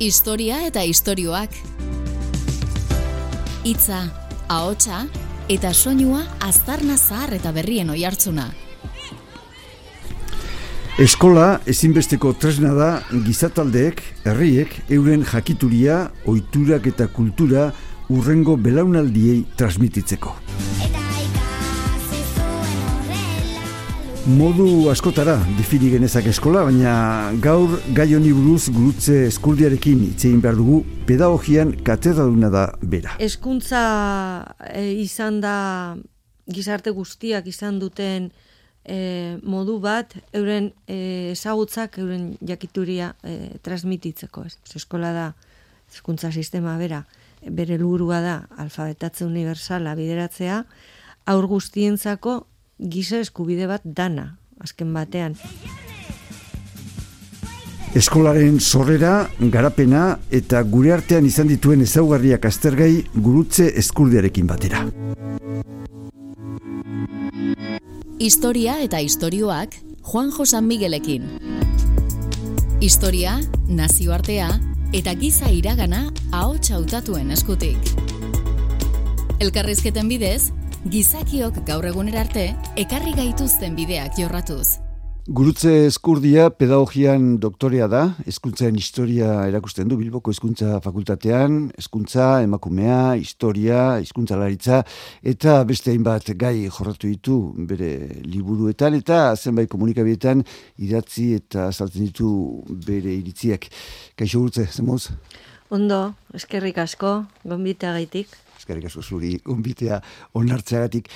Historia eta istorioak. Hitza, ahotsa eta soinua aztarna zahar eta berrien oihartzuna. Eskola ezinbesteko tresna da gizataldeek, herriek, euren jakituria, ohiturak eta kultura urrengo belaunaldiei transmititzeko. Modu askotara defini genezak eskola, baina gaur gai honi buruz gurutze eskuldiarekin itzein behar dugu pedagogian katedraduna da bera. Hezkuntza e, izan da gizarte guztiak izan duten e, modu bat euren e, ezagutzak euren jakituria e, transmititzeko. Ez. Eskola da hezkuntza sistema bera bere lurua da alfabetatze universala bideratzea aur guztientzako giza eskubide bat dana azken batean. Eskolaren sorrera, garapena eta gure artean izan dituen ezaugarriak aztergai gurutze eskuldearekin batera. Historia eta istorioak Juan Josan Miguelekin. Historia, nazioartea eta giza iragana ahots hautatuen eskutik. Elkarrizketen bidez, gizakiok gaur egunerarte ekarri gaituzten bideak jorratuz. Gurutze eskurdia pedagogian doktorea da, hezkuntzaren historia erakusten du Bilboko hezkuntza fakultatean, hezkuntza emakumea, historia, hizkuntza laritza eta beste hainbat gai jorratu ditu bere liburuetan eta zenbait komunikabietan idatzi eta saltzen ditu bere iritziak. Kaixo gurutze, zemoz? Ondo, eskerrik asko, gombita gaitik. Eskerrik asko zuri, gombitea onartzeagatik.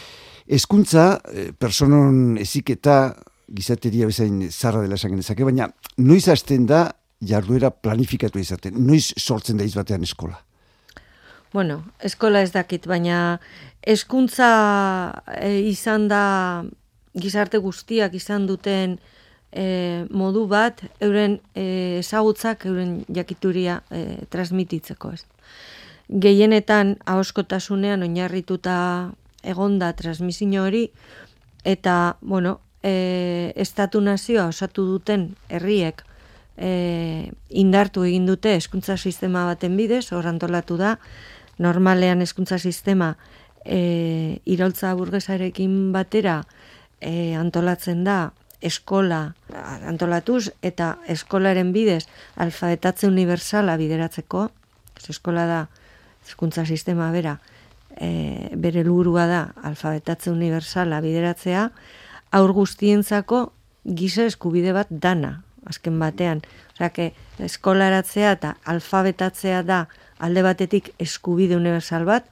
Hezkuntza, eh, personon eziketa, gizateria bezain zarra dela esan genezake, baina noiz hasten da jarduera planifikatu izaten, noiz sortzen da izbatean eskola? Bueno, eskola ez dakit, baina eskuntza e, izan da gizarte guztiak izan duten e, modu bat, euren e, ezagutzak, euren jakituria e, transmititzeko ez. Gehienetan ahoskotasunean oinarrituta egonda transmisio hori, eta, bueno, e, estatu nazioa osatu duten herriek e, indartu egin dute hezkuntza sistema baten bidez, hor antolatu da, normalean hezkuntza sistema e, iraultza burgesarekin batera e, antolatzen da eskola antolatuz eta eskolaren bidez alfabetatze universala bideratzeko, eskola da hezkuntza sistema bera, e, bere lurua da alfabetatze universala bideratzea, aur guztientzako giza eskubide bat dana, azken batean. Osea, eskolaratzea eta alfabetatzea da alde batetik eskubide universal bat,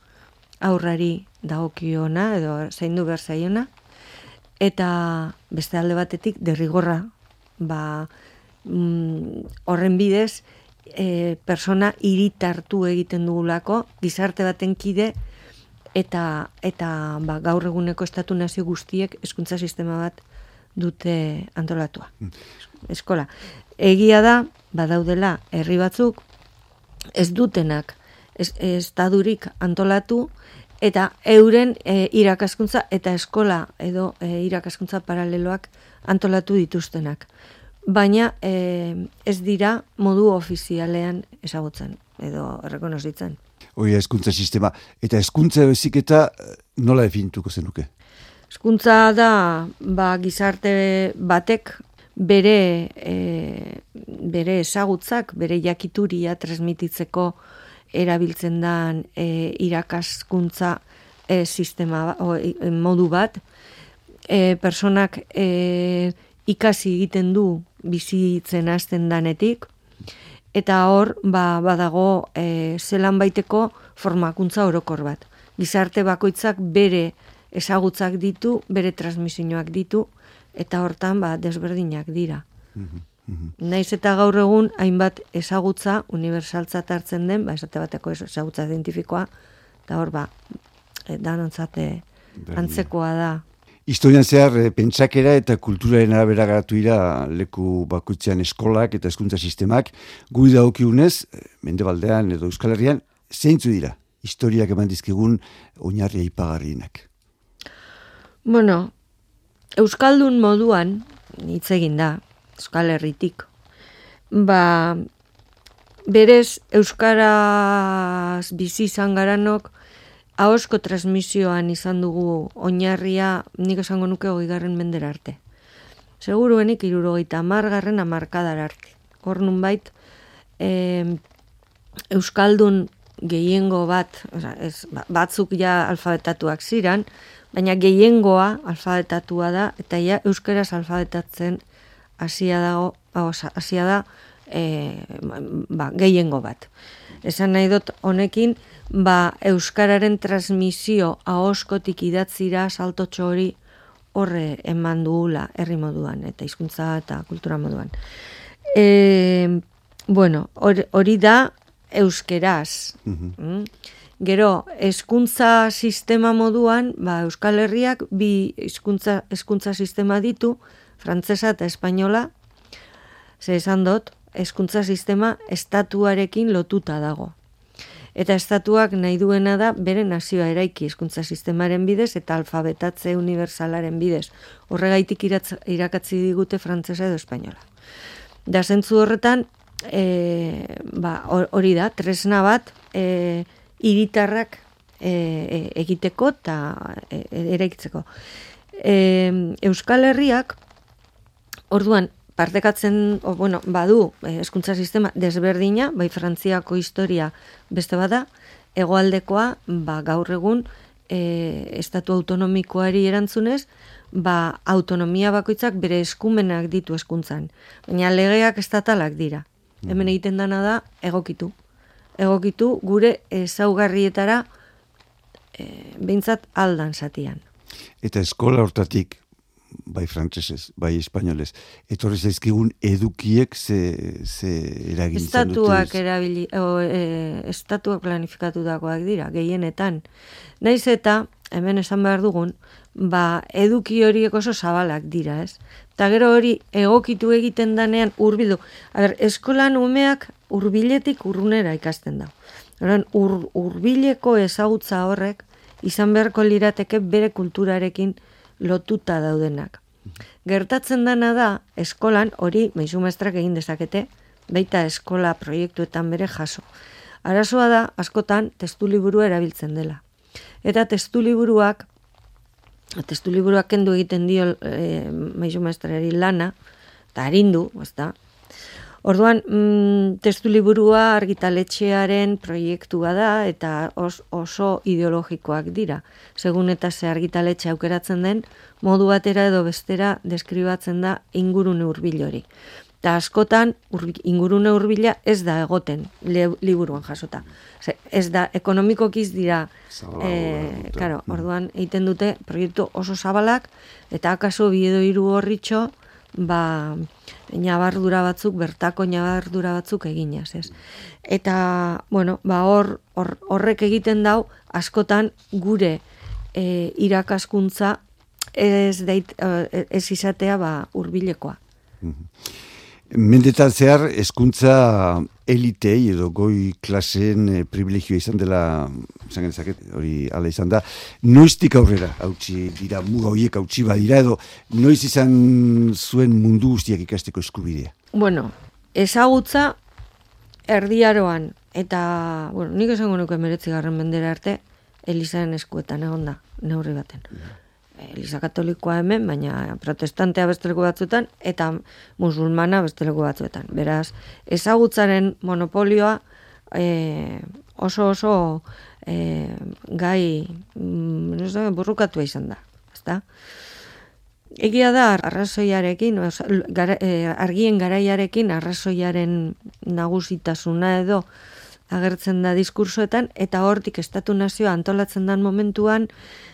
aurrari dagokiona edo zein du berzaiona, eta beste alde batetik derrigorra, ba, mm, horren bidez, e, persona iritartu egiten dugulako, gizarte baten kide, eta eta ba, gaur eguneko estatu nazio guztiek hezkuntza sistema bat dute antolatua. Eskola. Egia da, badaudela herri batzuk ez dutenak estadurik antolatu eta euren e, irakaskuntza eta eskola edo e, irakaskuntza paraleloak antolatu dituztenak. Baina e, ez dira modu ofizialean ezagutzen edo errekonozitzen hori eskuntza sistema. Eta eskuntza bezik eta eh, nola definituko zenuke? Eskuntza da ba, gizarte batek bere, e, bere ezagutzak, bere jakituria transmititzeko erabiltzen dan e, irakaskuntza e, sistema o, modu bat. E, personak e, ikasi egiten du bizitzen hasten danetik, eta hor ba, badago e, zelan baiteko formakuntza orokor bat. Gizarte bakoitzak bere ezagutzak ditu, bere transmisioak ditu, eta hortan ba, desberdinak dira. Naiz eta gaur egun hainbat ezagutza universaltza hartzen den, ba, esate bateko ezagutza identifikoa, eta hor ba, e, danontzate antzekoa da Historian zehar, e, pentsakera eta kulturaren arabera garatu dira leku bakutzean eskolak eta eskuntza sistemak, guri daukiunez, e, mendebaldean edo euskal herrian, zeintzu dira historiak eman dizkigun oinarria ipagarrienak? Bueno, Euskaldun moduan, hitz egin da, Euskal Herritik, ba, berez Euskaraz bizi izan garanok, ahosko transmisioan izan dugu oinarria, nik esango nuke hogei garren mendera arte. Seguruenik irurogeita margarren amarkadar arte. Hor nun bait, e, Euskaldun gehiengo bat, oza, ez, ba, batzuk ja alfabetatuak ziran, baina gehiengoa alfabetatua da, eta ja Euskaraz alfabetatzen hasia dago, hasia da, e, ba, gehiengo bat. Esan nahi dut honekin, ba, Euskararen transmisio ahoskotik idatzira saltotxo hori horre eman duela herri moduan, eta hizkuntza eta kultura moduan. E, bueno, hori da euskeraz. Mm Gero, hezkuntza sistema moduan, ba, Euskal Herriak bi hizkuntza hezkuntza sistema ditu, frantsesa eta espainola. Ze esan dut, hezkuntza sistema estatuarekin lotuta dago eta estatuak nahi duena da bere nazioa eraiki hizkuntza sistemaren bidez eta alfabetatze universalaren bidez. Horregaitik irakatzi digute frantsesa edo espainola. Da zentzu horretan, e, ba, hori da, tresna bat, e, iritarrak e, e, egiteko eta e, eraikitzeko. E, Euskal Herriak, orduan, partekatzen, o, bueno, badu, eh, eskuntza sistema desberdina, bai frantziako historia beste bada, egoaldekoa, ba, gaur egun, e, estatu autonomikoari erantzunez, ba, autonomia bakoitzak bere eskumenak ditu eskuntzan. Baina legeak estatalak dira. Hemen mm. egiten dana da, egokitu. Egokitu gure ezaugarrietara e, behintzat aldan zatian. Eta eskola hortatik, bai frantsesez, bai espainolez. Etorri zaizkigun edukiek ze, ze eragin Estatuak erabili, o, e, estatuak planifikatutakoak dira, gehienetan. Naiz eta, hemen esan behar dugun, ba, eduki horiek oso zabalak dira, ez? Eta gero hori egokitu egiten danean urbildu. A ber, eskolan umeak urbiletik urrunera ikasten da. Horan, ur, urbileko ezagutza horrek, izan beharko lirateke bere kulturarekin lotuta daudenak. Gertatzen dana da, eskolan hori meizu maestrak egin dezakete, baita eskola proiektuetan bere jaso. Arazoa da, askotan, testu liburu erabiltzen dela. Eta testu liburuak, testu liburuak kendu egiten dio e, meizu maestrari lana, eta harindu, da, Orduan, mm, testu liburua argitaletxearen proiektua da eta oso ideologikoak dira. Segun eta ze argitaletxe aukeratzen den, modu batera edo bestera deskribatzen da ingurune hurbil hori. Ta askotan ingurune hurbila ez da egoten liburuan jasota. ez da ekonomikokiz dira eh claro, orduan egiten dute proiektu oso zabalak eta akaso bi hiru horritxo ba, nabardura batzuk, bertako nabardura batzuk eginaz, ez. Eta, bueno, ba, hor, horrek egiten dau, askotan gure e, irakaskuntza ez, deit, e, ez izatea ba, urbilekoa. Mhm. Mendetan zehar, eskuntza elitei edo goi klasen e, privilegioa izan dela, izan genezaket, hori ala izan da, noiztik aurrera, hautsi dira, muga horiek hautsi badira, edo noiz izan zuen mundu guztiak ikasteko eskubidea? Bueno, ezagutza erdiaroan, eta, bueno, nik esango nuke meretzi garren mendera arte, Elizaren eskuetan egon da, neurri baten. Eliza katolikoa hemen, baina protestantea besteleko batzuetan, eta musulmana besteleko batzuetan. Beraz, ezagutzaren monopolioa e, oso oso e, gai mm, burrukatu izan da. Ezta? Egia da, arrazoiarekin, argien garaiarekin, arrazoiaren nagusitasuna edo, agertzen da diskursoetan, eta hortik estatu nazioa antolatzen dan momentuan,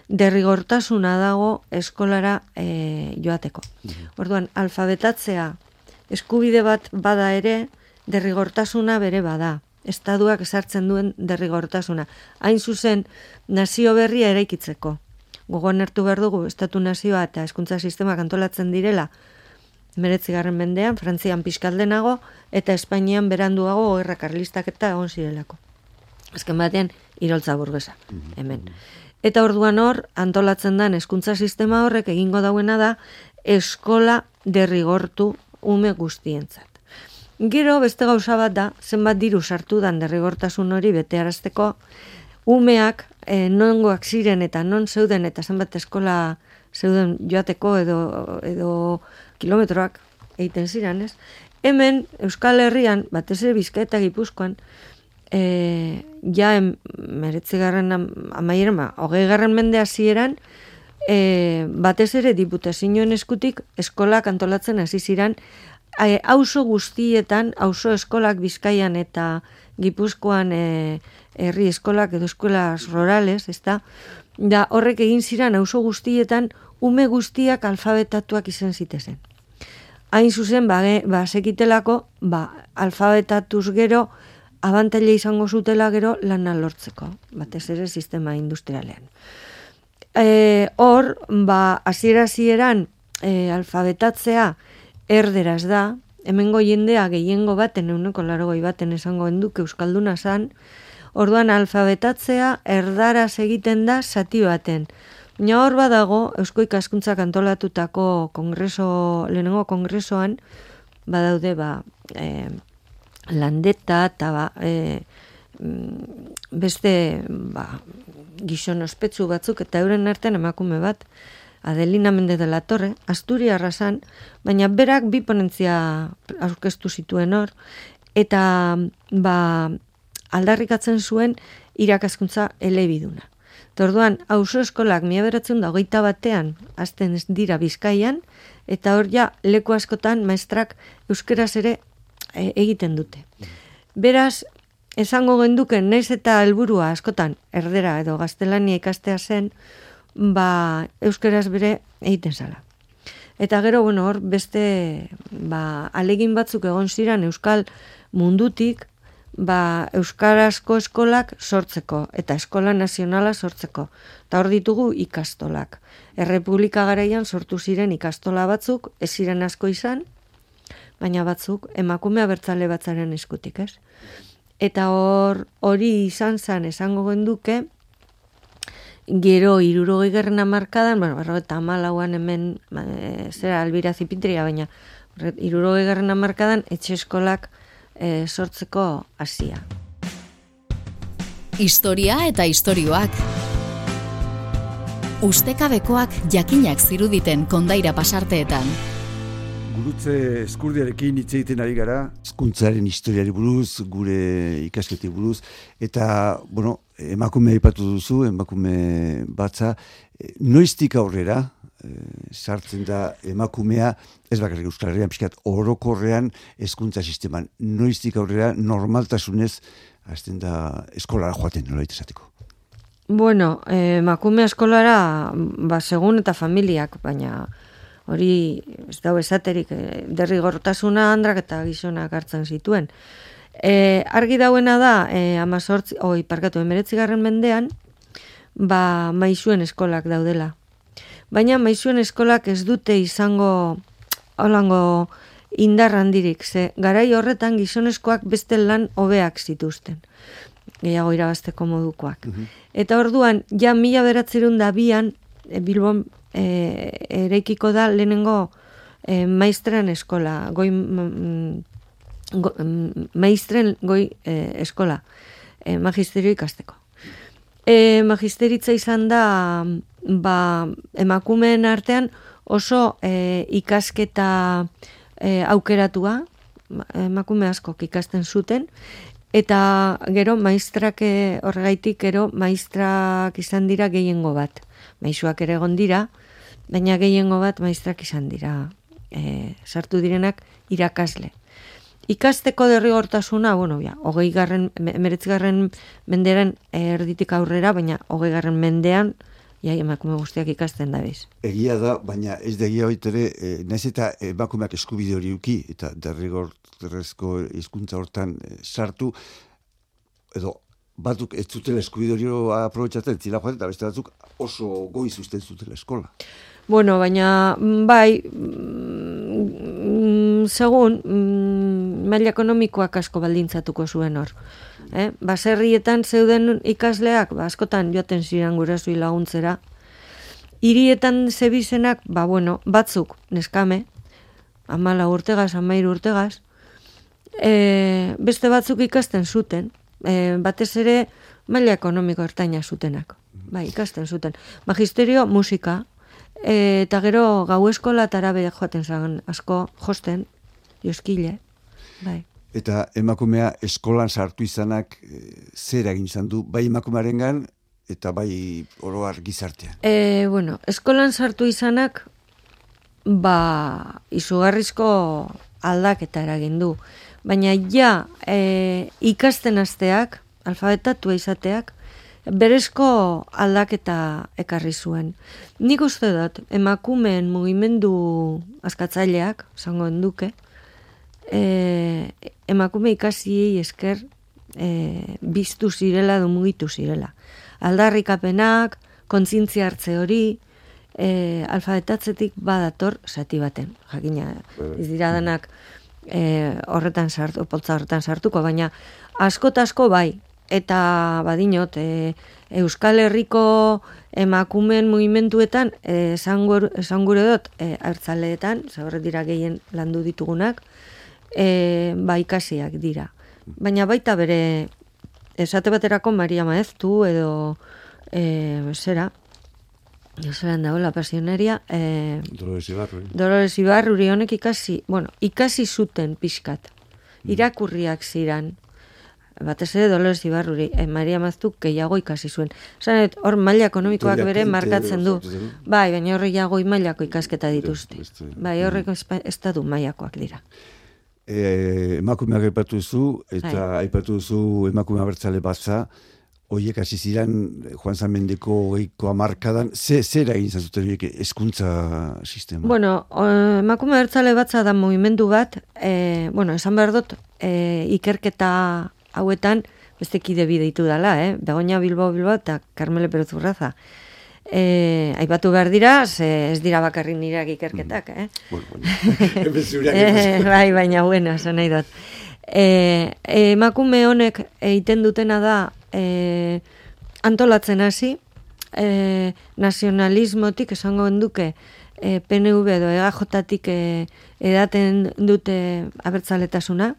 derrigortasuna dago eskolara e, joateko. Mhm. Orduan, alfabetatzea eskubide bat bada ere, derrigortasuna bere bada. Estaduak esartzen duen derrigortasuna. Hain zuzen, nazio berria eraikitzeko. Gogoan hartu behar dugu, estatu nazioa eta eskuntza sistemak antolatzen direla, meretzigarren mendean, Frantzian pixkaldenago, eta Espainian beranduago gerra karlistak eta egon zirelako. Azken batean, iroltza burgesa, mhm. hemen. Eta orduan hor, antolatzen den eskuntza sistema horrek egingo dauena da, eskola derrigortu ume guztientzat. Gero beste gauza bat da, zenbat diru sartu dan derrigortasun hori bete arazteko, umeak e, nongoak ziren eta non zeuden eta zenbat eskola zeuden joateko edo, edo kilometroak egiten ziren, ez? Hemen, Euskal Herrian, batez ere bizkaeta gipuzkoan, e, ja meretzi garren amaieran, ba, hogei garren mende hasieran, e, batez ere diputazioen eskutik eskolak antolatzen hasi ziren, e, auzo guztietan, auzo eskolak bizkaian eta gipuzkoan e, herri eskolak edo eskolas rurales, ezta? Da horrek egin ziren auzo guztietan ume guztiak alfabetatuak izan zitezen. Hain zuzen, ba, ba sekitelako, ba, alfabetatuz gero, abantaila izango zutela gero lana lortzeko, batez ere sistema industrialean. E, hor, ba, hasiera hasieran e, alfabetatzea erderaz da, hemengo jendea gehiengo baten, euneko larogoi baten esango enduke Euskalduna zan, orduan alfabetatzea erdaraz egiten da zati baten. Baina hor badago, Eusko ikaskuntza kantolatutako kongreso, lehenengo kongresoan, badaude, ba, e, landeta eta ba, e, beste ba, gizon ospetsu batzuk eta euren artean emakume bat Adelina Mende de la Torre, Asturia arrasan, baina berak bi ponentzia aurkeztu zituen hor, eta ba, aldarrikatzen zuen irakaskuntza elebiduna. Torduan, hauso eskolak beratzen da hogeita batean, azten dira bizkaian, eta hor ja, leku askotan maestrak euskeraz ere e, egiten dute. Beraz, esango genduken, naiz eta helburua askotan, erdera edo gaztelania ikastea zen, ba, euskeraz bere egiten zala. Eta gero, bueno, hor, beste, ba, alegin batzuk egon ziren euskal mundutik, ba, euskarazko eskolak sortzeko, eta eskola nazionala sortzeko. Eta hor ditugu ikastolak. Errepublika garaian sortu ziren ikastola batzuk, ez ziren asko izan, baina batzuk emakumea bertzale batzaren eskutik, ez? eta hor hori izan zan esango genduke gero irurogei gerren amarkadan, bueno, berro eta amalauan hemen e, zera albira zipintria, baina irurogei gerren amarkadan etxe eskolak e, sortzeko hasia. Historia eta istorioak Ustekabekoak jakinak ziruditen kondaira pasarteetan gurutze eskurdiarekin hitz egiten ari gara, eskuntzaren historiari buruz, gure ikasketi buruz, eta, bueno, emakume aipatu duzu, emakume batza, noiztik aurrera, e, sartzen da emakumea, ez bakarrik Euskal Herrian, pixkat, orokorrean eskuntza sisteman, noiztik aurrera, normaltasunez, hasten da eskolara joaten, nola esateko. Bueno, emakume eskolara, ba, segun eta familiak, baina, hori ez dago esaterik e, derrigortasuna andrak eta gizonak hartzen zituen. E, argi dauena da, e, amazortzi, oi, parkatu, emeretzi garren mendean, ba, maizuen eskolak daudela. Baina maizuen eskolak ez dute izango, holango, indar handirik, ze garai horretan gizoneskoak beste lan hobeak zituzten gehiago irabazteko modukoak. Mhm. Eta orduan, ja mila beratzerun da bian, Bilbon e, ereikiko da lehenengo e, maistren eskola, goi mm, go, mm, maistren goi e, eskola, e, magisterio ikasteko. E, magisteritza izan da ba, emakumeen artean oso e, ikasketa e, aukeratua, emakume asko ikasten zuten, eta gero maistrak horregaitik gero maistrak izan dira gehiengo bat maisuak ere egon dira, baina gehiengo bat maistrak izan dira e, sartu direnak irakasle. Ikasteko derrigortasuna, bueno, ja, hogei garren, garren mendearen erditik aurrera, baina hogei garren mendean, ja, emakume guztiak ikasten da biz. Egia da, baina ez da egia hoitere, e, naiz eta emakumeak eskubide hori uki, eta derrigortezko hizkuntza hortan e, sartu, edo batzuk ez zutela eskubidorio aprobetsatzen zila joan, eta beste batzuk oso goiz usten zutela eskola. Bueno, baina bai, mm, segun, mm, maila ekonomikoak asko baldintzatuko zuen hor. Eh? Baserrietan zeuden ikasleak, ba, askotan joaten ziren gurasui laguntzera. Hirietan zebizenak, ba, bueno, batzuk, neskame, amala urtegaz, amairu urtegaz, e, beste batzuk ikasten zuten, e, batez ere maila ekonomiko ertaina zutenak. Bai, ikasten zuten. Magisterio musika, e, eta gero gau eskola eta joaten zagen asko josten, joskile. Bai. Eta emakumea eskolan sartu izanak e, zer egin izan du, bai emakumearengan eta bai oroar gizartean. E, bueno, eskolan sartu izanak ba izugarrizko aldaketa eragin du. Baina ja e, ikasten asteak, alfabetatua izateak, berezko aldaketa ekarri zuen. Nik uste dut, emakumeen mugimendu askatzaileak, zango duke, e, emakume ikasi esker e, biztu zirela du mugitu zirela. Aldarrikapenak, kontzintzia hartze hori, e, alfabetatzetik badator zati baten. Jakina, ez dira denak e, horretan sartu, poltza horretan sartuko, baina asko asko bai, eta badinot, e, Euskal Herriko emakumen mugimenduetan esan gure dut e, hartzaleetan, zaurret dira gehien landu ditugunak, e, ba ikasiak dira. Baina baita bere esate baterako Maria Maeztu edo e, zera Zeran dago, la pasionaria... Eh, Dolores Ibarru. Dolores Ibarru, honek ikasi, bueno, ikasi zuten pixkat. Mm. Irakurriak ziran. Batez ere Dolores Ibarruri, eh, Maria Maztuk gehiago ikasi zuen. Zanet, hor maila ekonomikoak bere markatzen du. Bai, baina horre jago mailako ikasketa dituzte. Bai, horrek ez da du mailakoak dira. E, emakumeak aipatu zu, eta bai. aipatu zu emakume abertzale batza, Oiek hasi ziren Juan Zamendeko oiko amarkadan, ze, zera egin zazuten horiek eskuntza sistema? Bueno, emakume bertzale batza da movimendu bat, e, bueno, esan behar dut, e, ikerketa hauetan, beste kide bideitu dela, eh? Begoña Bilbo Bilbo eta Carmele Peruzurraza. E, aipatu behar dira, ze ez dira bakarri nirak ikerketak, eh? Bueno, bueno. e, bai, baina bueno, esan nahi dut. E, emakume honek egiten dutena da e, antolatzen hasi e, nazionalismotik esango enduke e, PNV edo EAJ-tik e, edaten dute abertzaletasuna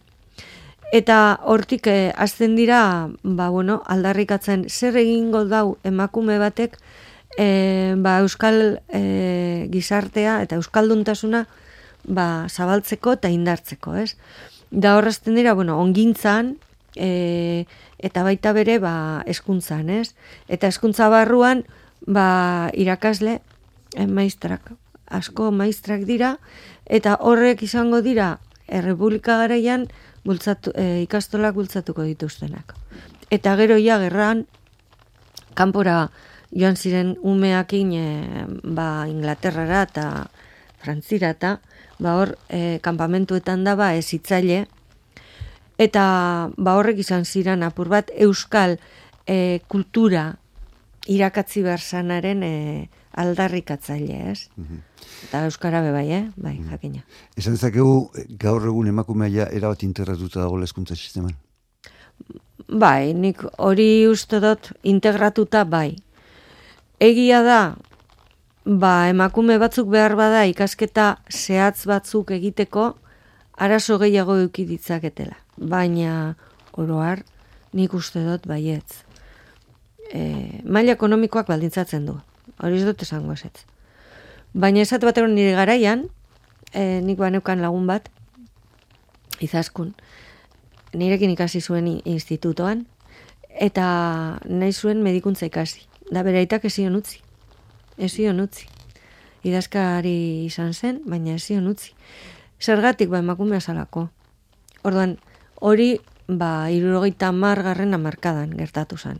eta hortik e, azten dira ba, bueno, aldarrikatzen zer egingo dau emakume batek e, ba, euskal e, gizartea eta euskalduntasuna ba, zabaltzeko eta indartzeko, ez? da horrezten dira, bueno, ongintzan, e, eta baita bere, ba, eskuntzan, ez? Eta eskuntza barruan, ba, irakasle, e, maistrak, asko maistrak dira, eta horrek izango dira, errepublika garaian, bultzatu, e, ikastolak bultzatuko dituztenak. Eta gero ja, gerran, kanpora joan ziren umeakin, e, ba, Inglaterrara eta Frantzira eta, ba hor e, kanpamentuetan daba ez hitzaile eta ba horrek izan ziran apur bat euskal e, kultura irakatzi bersanaren e, aldarrikatzaile, ez? Mm Eta euskara be bai, eh? Bai, mm jakina. Esan dezakegu gaur egun emakumea erabat integratuta dago hezkuntza sisteman. Bai, nik hori uste dut integratuta bai. Egia da, ba, emakume batzuk behar bada ikasketa zehatz batzuk egiteko arazo gehiago eduki ditzaketela. Baina oroar nik uste dut baietz. E, maila ekonomikoak baldintzatzen du. Hori ez dut esango esetz. Baina esat bat nire garaian, e, nik baneukan lagun bat, izaskun, nirekin ikasi zuen institutoan, eta nahi zuen medikuntza ikasi. Da bere aitak ezion utzi zion utzi. Idazkari izan zen, baina zion utzi. Zergatik ba emakumea salako. Orduan, hori ba irurogeita margarren amarkadan gertatu zen.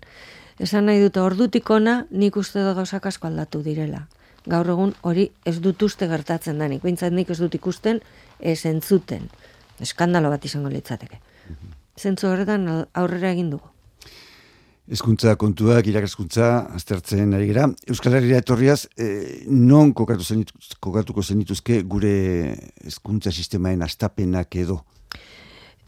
Esan nahi dute ordutik ona nik uste da gauzak asko aldatu direla. Gaur egun hori ez dut uste gertatzen danik. Bintzat nik ez dut ikusten ez entzuten. Eskandalo bat izango litzateke. Mhm. Zentzu horretan aurrera egin dugu. Ezkuntza kontuak, irakaskuntza, aztertzen ari gara. Euskal Herria etorriaz, e, non kokatu zenit, kokatuko zenituzke gure hezkuntza sistemaen astapenak edo?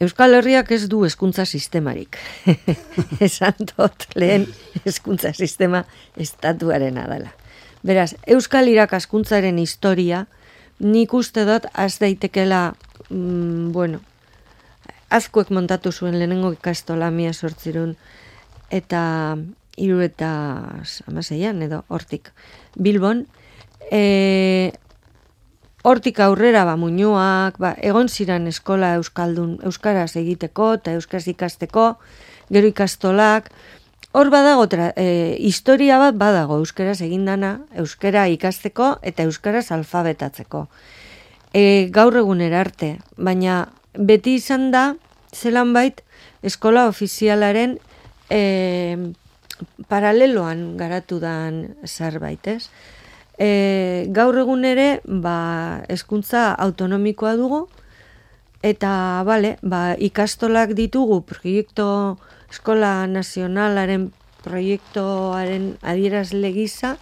Euskal Herriak ez du hezkuntza sistemarik. Esan dut lehen hezkuntza sistema estatuaren adala. Beraz, Euskal irakaskuntzaren historia nik uste dut az daitekela, mm, bueno, azkuek montatu zuen lehenengo ikastola mia sortzirun, eta iru eta amaseian, edo hortik Bilbon, e, hortik aurrera ba, muñoak, ba, egon ziren eskola euskaldun, euskaraz egiteko eta euskaraz ikasteko, gero ikastolak, hor badago, tra, e, historia bat badago euskaraz egindana, euskara ikasteko eta euskaraz alfabetatzeko. E, gaur egunera arte, baina beti izan da, zelan bait, eskola ofizialaren e, paraleloan garatu dan zerbait, ez? E, gaur egun ere, ba, eskuntza autonomikoa dugu, eta, bale, ba, ikastolak ditugu proiektu eskola nazionalaren proiektuaren adierazle gisa,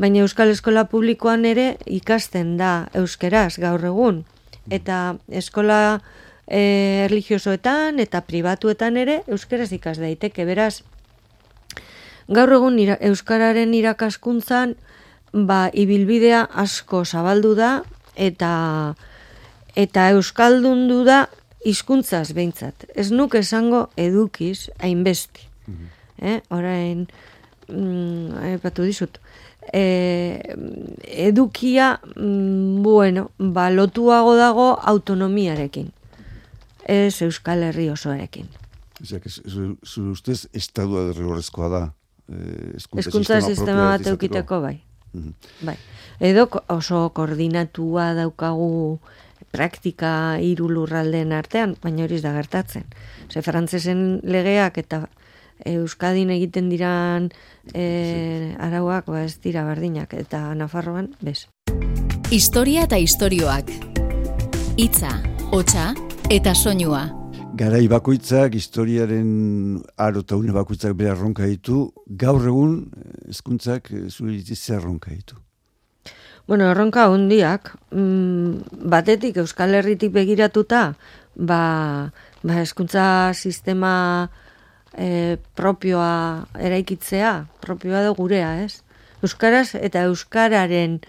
baina Euskal Eskola Publikoan ere ikasten da euskeraz gaur egun. Eta eskola e, religiosoetan eta pribatuetan ere euskeraz ikas daiteke. Beraz, gaur egun euskararen irakaskuntzan ba ibilbidea asko zabaldu da eta eta euskaldundu da hizkuntzaz behintzat. Ez nuk esango edukiz hainbesti. Mm eh, orain mm, epatu dizut. E, edukia mm, bueno, ba, lotuago dago autonomiarekin. Ez Euskal Herri osoarekin. Ezak, zu ustez, estadua derrigorrezkoa da eskuntza sistema, bat eukiteko bai. Mm bai. Edo oso koordinatua daukagu praktika hiru lurraldeen artean, baina hori da gertatzen. Ze frantsesen legeak eta Euskadin egiten diran e, arauak ba ez dira berdinak eta Nafarroan bez. Historia eta istorioak. Hitza, hotsa eta soinua. Garai bakoitzak, historiaren aro eta une bakoitzak behar ronka ditu, gaur egun ezkuntzak eh, zuri zer ronka ditu? Bueno, erronka hundiak, mm, batetik Euskal Herritik begiratuta, ba, ba eskuntza sistema e, propioa eraikitzea, propioa da gurea, ez? Euskaraz eta Euskararen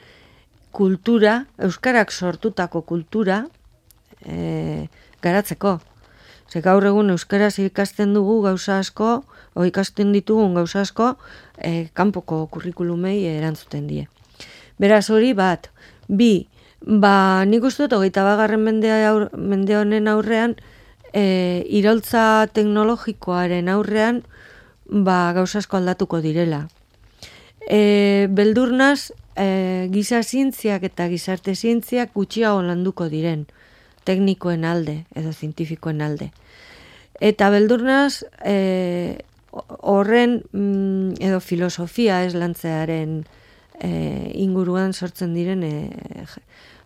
kultura, Euskarak sortutako kultura, e, garatzeko. Ze gaur egun euskaraz ikasten dugu gauza asko, o ikasten ditugun gauza asko, e, kanpoko kurrikulumei erantzuten die. Beraz hori bat, bi, ba nik uste dut hogeita bagarren mende, mende honen aurrean, e, iraultza teknologikoaren aurrean, ba gauza asko aldatuko direla. E, beldurnaz, e, giza zientziak eta gizarte zientziak gutxiago landuko diren teknikoen alde edo zientifikoen alde. Eta beldurnaz, e, horren mm, edo filosofia ez lantzearen e, inguruan sortzen diren e,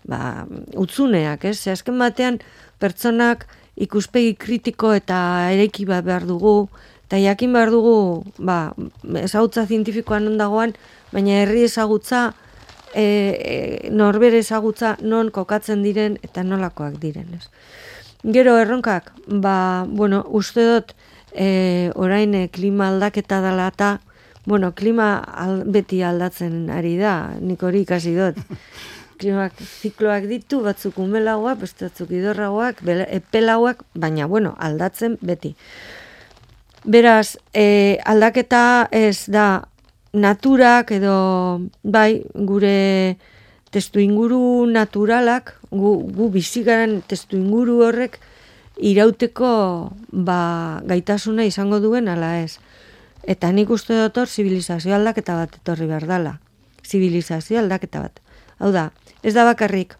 ba, utzuneak, ez? Ze azken batean pertsonak ikuspegi kritiko eta ereki bat behar dugu, eta jakin behar dugu, ba, ezagutza zientifikoan ondagoan, baina herri ezagutza, e, e, norbere ezagutza non kokatzen diren eta nolakoak diren, ez? Gero erronkak, ba, bueno, uste dut e, orain e, klima aldaketa dela eta, bueno, klima beti aldatzen ari da, nik hori ikasi dut. Klimak zikloak ditu, batzuk umelagoak, beste batzuk idorragoak, epelauak, baina, bueno, aldatzen beti. Beraz, e, aldaketa ez da naturak edo, bai, gure testu inguru naturalak, gu, gu bizigaren testu inguru horrek irauteko ba, gaitasuna izango duen ala ez. Eta nik uste dut hor zibilizazio aldaketa bat etorri behar dela. Zibilizazio aldaketa bat. Hau da, ez da bakarrik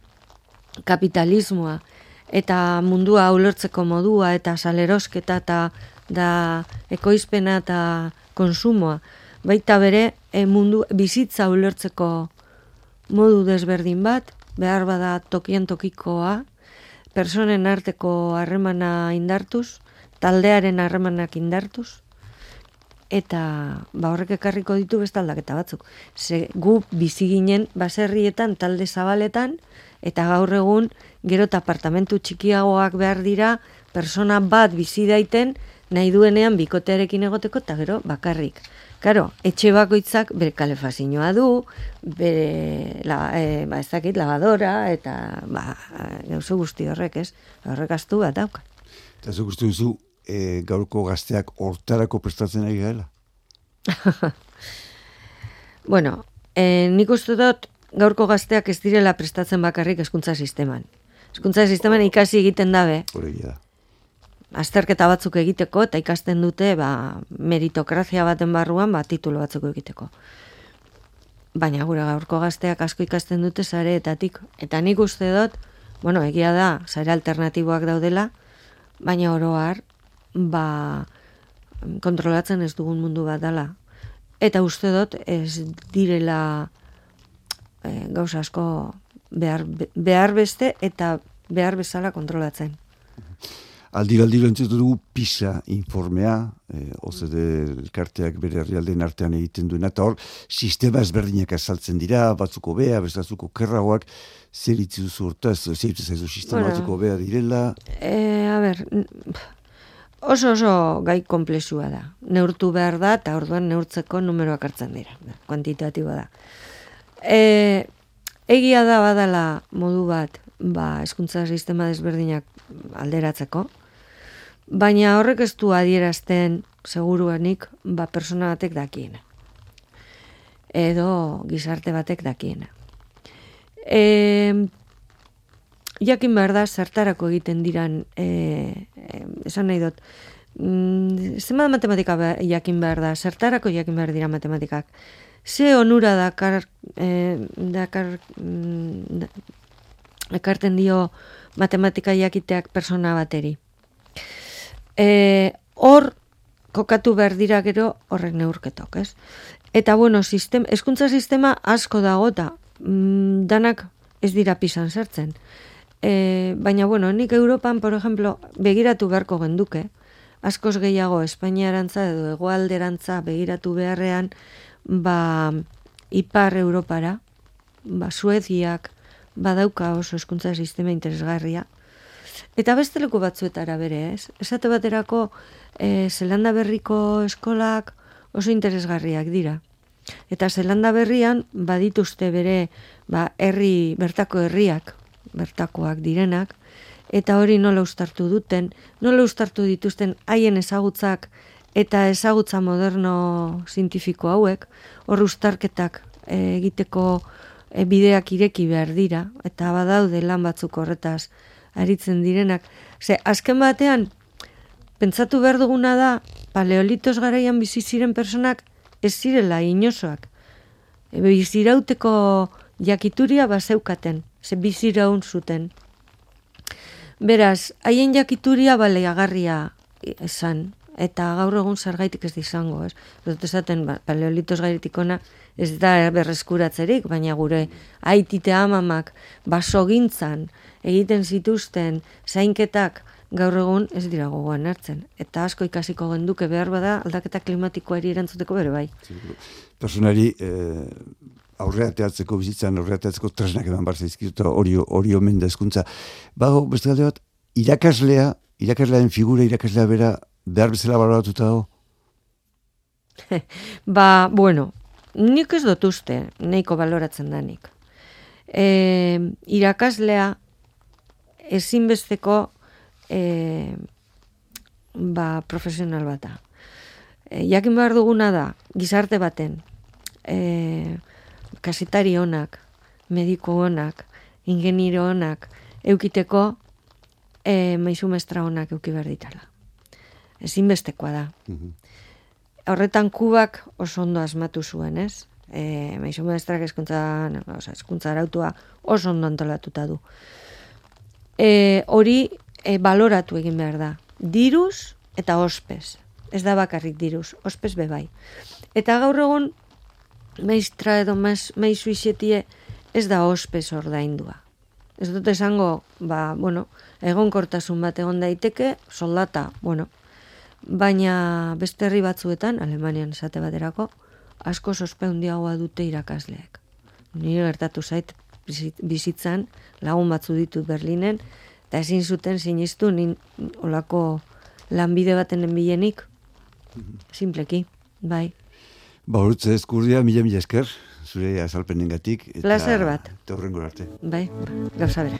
kapitalismoa eta mundua ulertzeko modua eta salerosketa eta da ekoizpena eta konsumoa. Baita bere e, mundu bizitza ulertzeko modu desberdin bat, behar bada tokian tokikoa, personen arteko harremana indartuz, taldearen harremanak indartuz, eta ba horrek ekarriko ditu beste aldaketa batzuk. Ze gu bizi ginen baserrietan talde zabaletan eta gaur egun gero eta apartamentu txikiagoak behar dira persona bat bizi daiten nahi duenean bikotearekin egoteko eta gero bakarrik. Karo, etxe bakoitzak bere kalefazioa du, bere la, e, ba, ez dakit, lavadora, eta ba, gauzo guzti horrek, ez? Horrek astu bat dauka. Eta zuk uste duzu, e, gaurko gazteak hortarako prestatzen ari gaela? bueno, e, nik uste dut gaurko gazteak ez direla prestatzen bakarrik eskuntza sisteman. Eskuntza sisteman ikasi egiten dabe. Horregia da. Azterketa batzuk egiteko eta ikasten dute ba, meritokrazia baten barruan ba, titulo batzuk egiteko. Baina gure gaurko gazteak asko ikasten dute zareetatik. Eta nik uste dut, bueno, egia da, zare alternatiboak daudela, baina oroar, ba, kontrolatzen ez dugun mundu bat dela. Eta uste dut, ez direla e, gauza asko behar, behar beste eta behar bezala kontrolatzen. Aldiro entzutu dugu PISA informea, eh, OCD elkarteak bere herrialdeen artean egiten duena, eta hor, sistema ezberdinak azaltzen dira, batzuko bea, bestatzuko kerragoak, zer itzi duzu horta, zer itzi zaizu sistema bueno, batzuko bea direla? E, a ber, oso oso gai komplexua da. Neurtu behar da, eta orduan neurtzeko numeroak hartzen dira, kuantitatiboa da. E, egia da badala modu bat, ba, eskuntza sistema desberdinak alderatzeko, baina horrek ez du adierazten seguruanik ba persona batek dakiena. Edo gizarte batek dakiena. E, jakin behar da, zertarako egiten diran, e, e, esan nahi dut, mm, zema matematika jakin behar da, zertarako jakin behar dira matematikak. Ze onura dakar, e, dakar, mm, ekarten dio matematika jakiteak persona bateri. E, hor, kokatu behar dira gero horrek neurketok, ez? Eta, bueno, sistem, eskuntza sistema asko dagota, mm, danak ez dira pisan sartzen. E, baina, bueno, nik Europan, por ejemplo, begiratu beharko genduke, askoz gehiago Espainiarantza edo egoalderantza begiratu beharrean, ba, ipar Europara, ba, Sueziak, badauka oso eskuntza sistema interesgarria. Eta beste leku batzuetara bere, ez? Esate baterako, e, Zelanda berriko eskolak oso interesgarriak dira. Eta Zelanda berrian badituzte bere ba, herri, bertako herriak, bertakoak direnak, eta hori nola ustartu duten, nola ustartu dituzten haien ezagutzak eta ezagutza moderno zientifiko hauek, hor ustarketak e, egiteko e, bideak ireki behar dira, eta badaude lan batzuk horretaz aritzen direnak. Ze, azken batean, pentsatu behar duguna da, paleolitos garaian bizi ziren personak ez zirela inosoak. E, bizirauteko jakituria bazeukaten, ze biziraun zuten. Beraz, haien jakituria baleagarria esan, eta gaur egun zergaitik ez izango, ez? Dut esaten, ba, paleolitos gairetik ona, ez da berreskuratzerik, baina gure aitite amamak baso gintzan, egiten zituzten, zainketak, gaur egun ez dira gogoan hartzen. Eta asko ikasiko genduke behar bada aldaketa klimatikoari erantzuteko bere bai. Personari, eh, aurreateatzeko bizitzan, aurreateatzeko tresnak eman barza izkizuta hori, hori omen da eskuntza. Bago, beste bat, irakaslea, irakaslearen figura irakaslea bera behar bezala baloratuta dago? ba, bueno, nik ez dut uste, neiko baloratzen danik. E, irakaslea ezinbesteko e, ba, profesional bata. E, jakin behar duguna da, gizarte baten, e, kasitari honak, mediku honak, ingeniro honak, eukiteko e, maizu mestra honak euki behar ditala ezinbestekoa da. Mhm. Horretan kubak oso ondo asmatu zuen, ez? E, Maizu maestrak eskuntza, oza, eskuntza arautua oso ondo antolatuta du. E, hori e, baloratu egin behar da. Diruz eta ospez. Ez da bakarrik diruz, ospez bebai. Eta gaur egun, maistra edo maizu isetie, ez da ospez ordaindua. Ez dut esango, ba, bueno, egon kortasun bat egon daiteke, soldata, bueno, baina beste herri batzuetan, Alemanian esate baterako, asko sospeundiagoa dute irakasleek. Ni gertatu zait bizitzan lagun batzu ditut Berlinen, eta ezin zuten sinistu nin olako lanbide baten enbilenik, simpleki, bai. Ba, urtze eskurdia, mila mila esker, zure azalpenen. Plazer bat. Eta arte. Bai, gauza bera.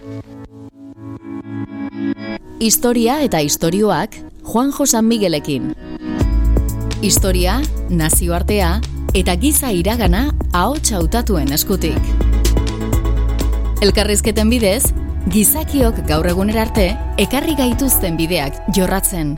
Historia eta istorioak Juan Josan Miguelekin. Historia, nazioartea eta giza iragana ahots hautatuen eskutik. Elkarrizketen bidez, gizakiok gaur egunera arte ekarri gaituzten bideak jorratzen